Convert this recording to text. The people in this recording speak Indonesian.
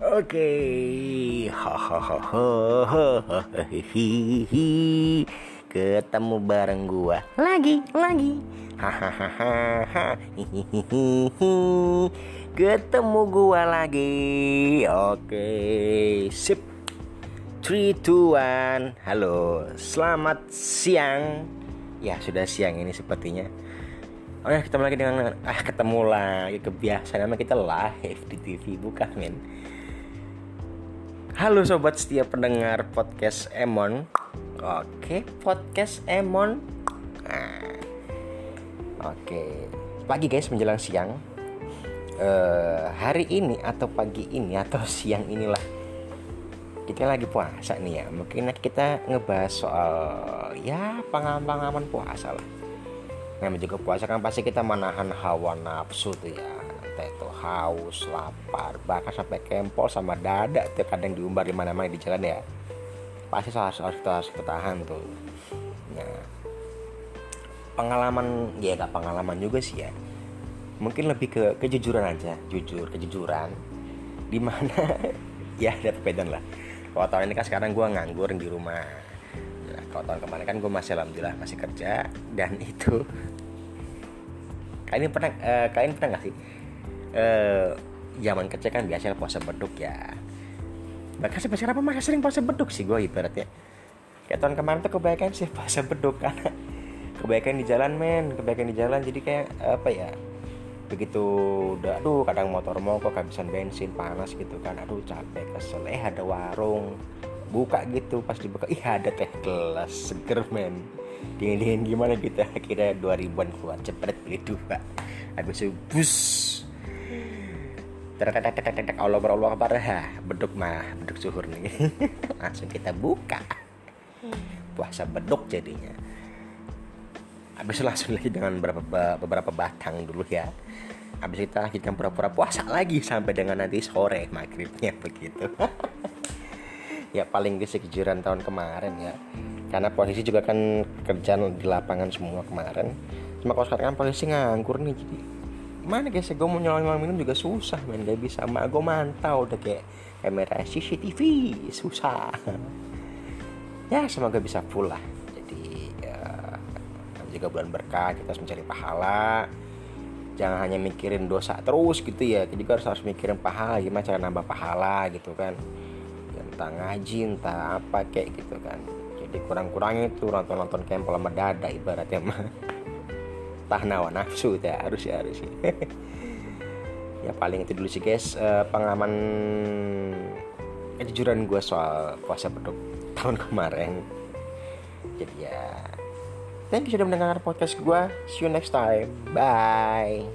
Oke, hahaha, hihihi, ketemu bareng gua. Lagi, lagi, hahaha, ketemu gua lagi. Oke, sip. 3, 2, 1 Halo, selamat siang. Ya, sudah siang ini sepertinya. Oh ya, ketemu lagi dengan Ah, ketemu lagi. Kebiasaan kita live di TV Bukan, men Halo sobat setia pendengar podcast Emon. Oke, podcast Emon. Nah. Oke, pagi guys menjelang siang. Uh, Hari ini atau pagi ini atau siang inilah kita lagi puasa nih ya. Mungkin kita ngebahas soal ya pengalaman-pengalaman puasa lah. Namanya juga puasa kan pasti kita menahan hawa nafsu tuh ya entah itu haus lapar. Bahkan sampai kempol sama dada tuh kadang diumbar di mana-mana di jalan ya. Pasti harus harus kita harus ketahan tuh. Nah pengalaman ya gak pengalaman juga sih ya. Mungkin lebih ke kejujuran aja jujur kejujuran. Di mana ya ada perbedaan lah. Kalau tahun ini kan sekarang gue nganggur di rumah. Nah, kalau tahun kemarin kan gue masih alhamdulillah masih kerja. Dan itu kalian pernah uh, kalian pernah nggak sih uh, zaman kecil kan biasa puasa beduk ya. Bahkan sampai sekarang masih sering puasa beduk sih gue ibaratnya. Kayak tahun kemarin tuh kebaikan sih puasa beduk. Karena kebaikan di jalan men. Kebaikan di jalan. Jadi kayak apa ya begitu udah aduh kadang motor mogok kehabisan bensin panas gitu kan. Aduh capek kesel. Eh ada warung. Buka gitu pas dibuka. Ih ada teh gelas. Seger men. Dingin dingin gimana gitu. Akhirnya 2000an keluar cepet beli dua. Habis itu bus terkadang Allah berallah kabar ha beduk mah beduk suhur nih langsung kita buka puasa beduk jadinya. Habis langsung lagi dengan beberapa beberapa batang dulu ya. Habis kita lanjutkan pura-pura puasa lagi sampai dengan nanti sore maghribnya begitu. Ya paling kejujuran tahun kemarin ya. Karena posisi juga kan kerjaan di lapangan semua kemarin. Cuma kalau sekarang kan posisi nganggur nih jadi mana guys? Gue mau nyolong minum juga susah main gak bisa mak gue mantau udah kayak kamera CCTV susah. Ya semoga bisa full lah. Jadi ya, juga bulan berkah kita harus mencari pahala. Jangan hanya mikirin dosa terus gitu ya. Jadi harus harus mikirin pahala. Gimana cara nambah pahala gitu kan. Ya, entah ngaji entah apa kayak gitu kan. Jadi kurang-kurang itu nonton-nonton kempel sama dada ibaratnya mah tah nawa nafsu ya harus ya harus ya ya paling itu dulu sih guys uh, pengalaman kejujuran gue soal puasa beduk tahun kemarin jadi ya Thank you sudah mendengar podcast gue. See you next time. Bye.